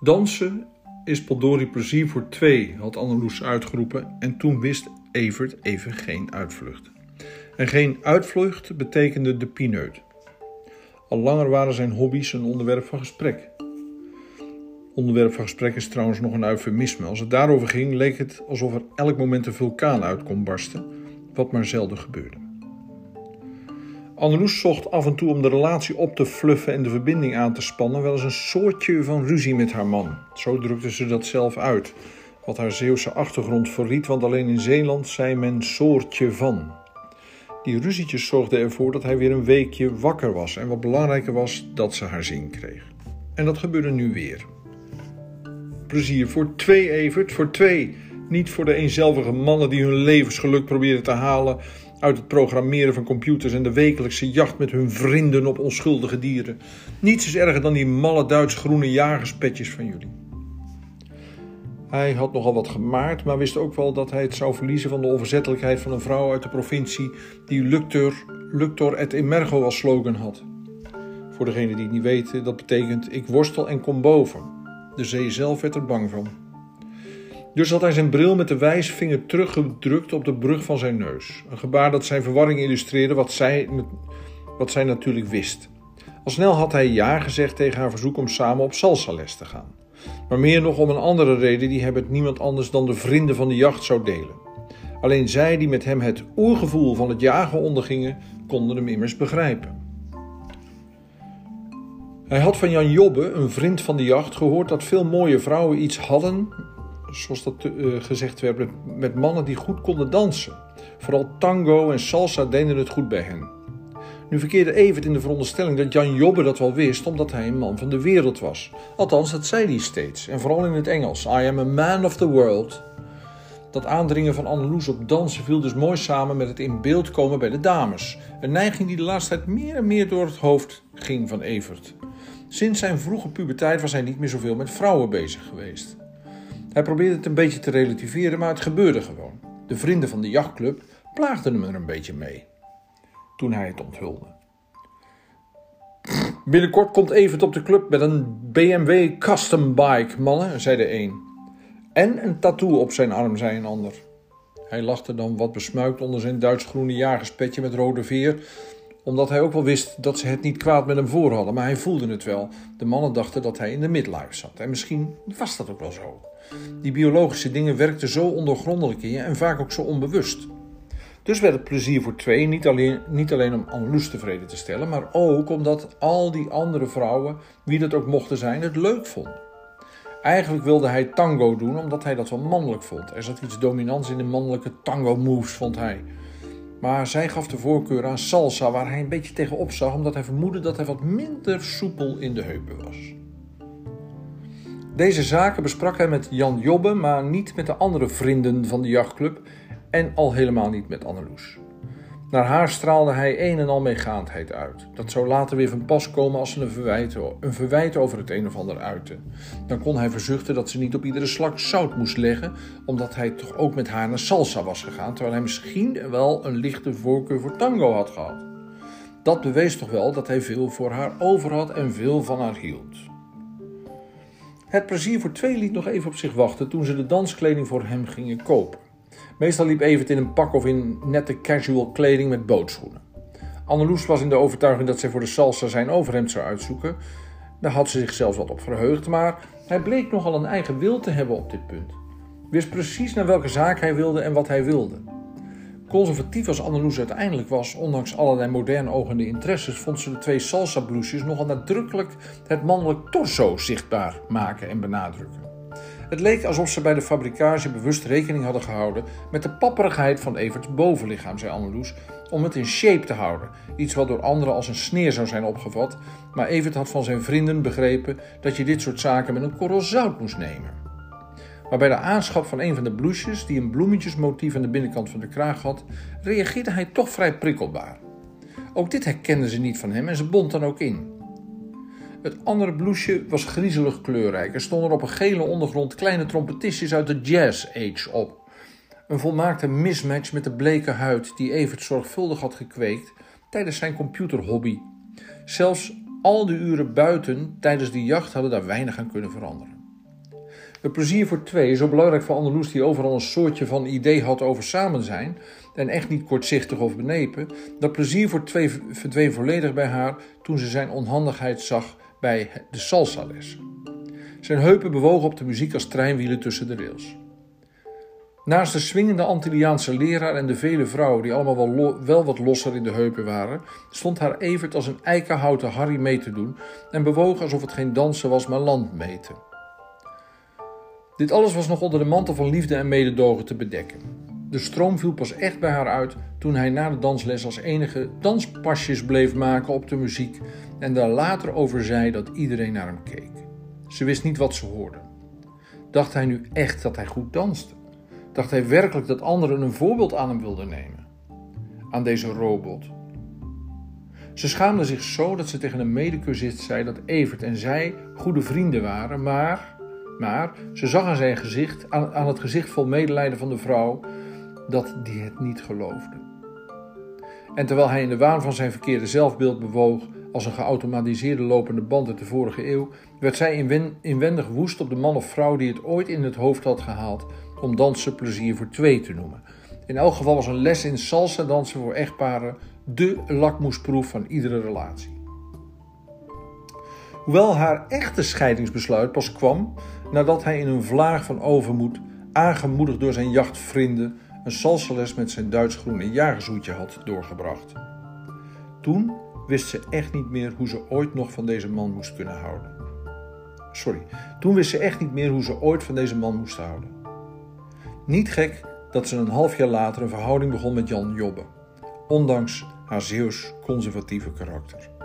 Dansen is Poldori plezier voor twee, had Anneloes uitgeroepen en toen wist Evert even geen uitvlucht. En geen uitvlucht betekende de pineut. Al langer waren zijn hobby's een onderwerp van gesprek. Onderwerp van gesprek is trouwens nog een eufemisme. Als het daarover ging, leek het alsof er elk moment een vulkaan uit kon barsten, wat maar zelden gebeurde. Anneloes zocht af en toe om de relatie op te fluffen en de verbinding aan te spannen, wel eens een soortje van ruzie met haar man. Zo drukte ze dat zelf uit, wat haar Zeeuwse achtergrond verriet, want alleen in Zeeland zei men soortje van. Die ruzietjes zorgden ervoor dat hij weer een weekje wakker was en wat belangrijker was, dat ze haar zin kreeg. En dat gebeurde nu weer. Plezier voor twee, Evert, voor twee. Niet voor de eenzelvige mannen die hun levensgeluk proberen te halen uit het programmeren van computers en de wekelijkse jacht met hun vrienden op onschuldige dieren. Niets is erger dan die malle Duits-groene jagerspetjes van jullie. Hij had nogal wat gemaard, maar wist ook wel dat hij het zou verliezen van de onverzettelijkheid van een vrouw uit de provincie die Luctor, Luctor et Emergo als slogan had. Voor degenen die het niet weten, dat betekent ik worstel en kom boven. De zee zelf werd er bang van. Dus had hij zijn bril met de wijsvinger teruggedrukt op de brug van zijn neus. Een gebaar dat zijn verwarring illustreerde, wat zij, wat zij natuurlijk wist. Al snel had hij ja gezegd tegen haar verzoek om samen op salsa-les te gaan. Maar meer nog om een andere reden die met niemand anders dan de vrienden van de jacht zou delen. Alleen zij die met hem het oergevoel van het jagen ondergingen, konden hem immers begrijpen. Hij had van Jan Jobbe, een vriend van de jacht, gehoord dat veel mooie vrouwen iets hadden zoals dat uh, gezegd werd, met, met mannen die goed konden dansen. Vooral tango en salsa deden het goed bij hen. Nu verkeerde Evert in de veronderstelling dat Jan Jobbe dat wel wist, omdat hij een man van de wereld was. Althans, dat zei hij steeds, en vooral in het Engels. I am a man of the world. Dat aandringen van Anneloes op dansen viel dus mooi samen met het in beeld komen bij de dames. Een neiging die de laatste tijd meer en meer door het hoofd ging van Evert. Sinds zijn vroege puberteit was hij niet meer zoveel met vrouwen bezig geweest. Hij probeerde het een beetje te relativeren, maar het gebeurde gewoon. De vrienden van de jachtclub plaagden hem er een beetje mee. Toen hij het onthulde. Binnenkort komt Evert op de club met een BMW custom bike, mannen, zei de een. En een tattoo op zijn arm, zei een ander. Hij lachte dan wat besmuikt onder zijn Duits-groene jagerspetje met rode veer, omdat hij ook wel wist dat ze het niet kwaad met hem voor hadden, maar hij voelde het wel. De mannen dachten dat hij in de midlife zat. En misschien was dat ook wel zo. Die biologische dingen werkten zo ondergrondelijk in je en vaak ook zo onbewust. Dus werd het plezier voor twee niet alleen, niet alleen om Anneloes tevreden te stellen, maar ook omdat al die andere vrouwen, wie dat ook mochten zijn, het leuk vonden. Eigenlijk wilde hij tango doen omdat hij dat wel mannelijk vond. Er zat iets dominants in de mannelijke tango moves, vond hij. Maar zij gaf de voorkeur aan salsa, waar hij een beetje tegenop zag, omdat hij vermoedde dat hij wat minder soepel in de heupen was. Deze zaken besprak hij met Jan Jobbe, maar niet met de andere vrienden van de jachtclub en al helemaal niet met Anneloes. Naar haar straalde hij een en al meegaandheid uit. Dat zou later weer van pas komen als ze een verwijt, een verwijt over het een of ander uitte. Dan kon hij verzuchten dat ze niet op iedere slak zout moest leggen, omdat hij toch ook met haar naar salsa was gegaan, terwijl hij misschien wel een lichte voorkeur voor tango had gehad. Dat bewees toch wel dat hij veel voor haar over had en veel van haar hield. Het plezier voor twee liet nog even op zich wachten toen ze de danskleding voor hem gingen kopen. Meestal liep Evert in een pak of in nette casual kleding met bootschoenen. Anneloes was in de overtuiging dat zij voor de salsa zijn overhemd zou uitzoeken. Daar had ze zichzelf wat op verheugd, maar hij bleek nogal een eigen wil te hebben op dit punt. Wist precies naar welke zaak hij wilde en wat hij wilde. Conservatief als Anneloes uiteindelijk was, ondanks allerlei modern ogende interesses, vond ze de twee salsa-blouses nogal nadrukkelijk het mannelijk torso zichtbaar maken en benadrukken. Het leek alsof ze bij de fabrikage bewust rekening hadden gehouden met de papperigheid van Everts bovenlichaam, zei Anneloes, om het in shape te houden. Iets wat door anderen als een sneer zou zijn opgevat, maar Evert had van zijn vrienden begrepen dat je dit soort zaken met een korrel zout moest nemen. Maar bij de aanschaf van een van de blouses, die een bloemetjesmotief aan de binnenkant van de kraag had, reageerde hij toch vrij prikkelbaar. Ook dit herkenden ze niet van hem en ze bond dan ook in. Het andere blouseje was griezelig kleurrijk. Er stonden op een gele ondergrond kleine trompetistjes uit de Jazz Age op. Een volmaakte mismatch met de bleke huid die Evert zorgvuldig had gekweekt tijdens zijn computerhobby. Zelfs al de uren buiten tijdens de jacht hadden daar weinig aan kunnen veranderen. Het plezier voor twee, zo belangrijk voor Andeloes die overal een soortje van idee had over samen zijn en echt niet kortzichtig of benepen, dat plezier voor twee verdween volledig bij haar toen ze zijn onhandigheid zag bij de salsa-les. Zijn heupen bewogen op de muziek als treinwielen tussen de rails. Naast de swingende Antilliaanse leraar en de vele vrouwen die allemaal wel, wel, wat losser in de heupen waren, stond haar Evert als een eikenhouten Harry mee te doen en bewoog alsof het geen dansen was, maar landmeten. Dit alles was nog onder de mantel van liefde en mededogen te bedekken. De stroom viel pas echt bij haar uit toen hij na de dansles als enige danspasjes bleef maken op de muziek en daar later over zei dat iedereen naar hem keek. Ze wist niet wat ze hoorde. Dacht hij nu echt dat hij goed danste? Dacht hij werkelijk dat anderen een voorbeeld aan hem wilden nemen? Aan deze robot. Ze schaamde zich zo dat ze tegen een medecursist zei dat Evert en zij goede vrienden waren, maar, maar ze zag aan zijn gezicht, aan, het gezicht vol medelijden van de vrouw, dat die het niet geloofde. En terwijl hij in de waan van zijn verkeerde zelfbeeld bewoog als een geautomatiseerde lopende band uit de vorige eeuw, werd zij inwendig woest op de man of vrouw die het ooit in het hoofd had gehaald om dansen plezier voor twee te noemen. In elk geval was een les in salsa dansen voor echtparen de lakmoesproef van iedere relatie. Hoewel haar echte scheidingsbesluit pas kwam nadat hij in een vlaag van overmoed, aangemoedigd door zijn jachtvrienden, een salsales met zijn Duits-groene jagershoedje had doorgebracht. Toen wist ze echt niet meer hoe ze ooit nog van deze man moest kunnen houden. Sorry, toen wist ze echt niet meer hoe ze ooit van deze man moest houden. Niet gek dat ze een half jaar later een verhouding begon met Jan Jobbe, ondanks haar Zeeuws conservatieve karakter.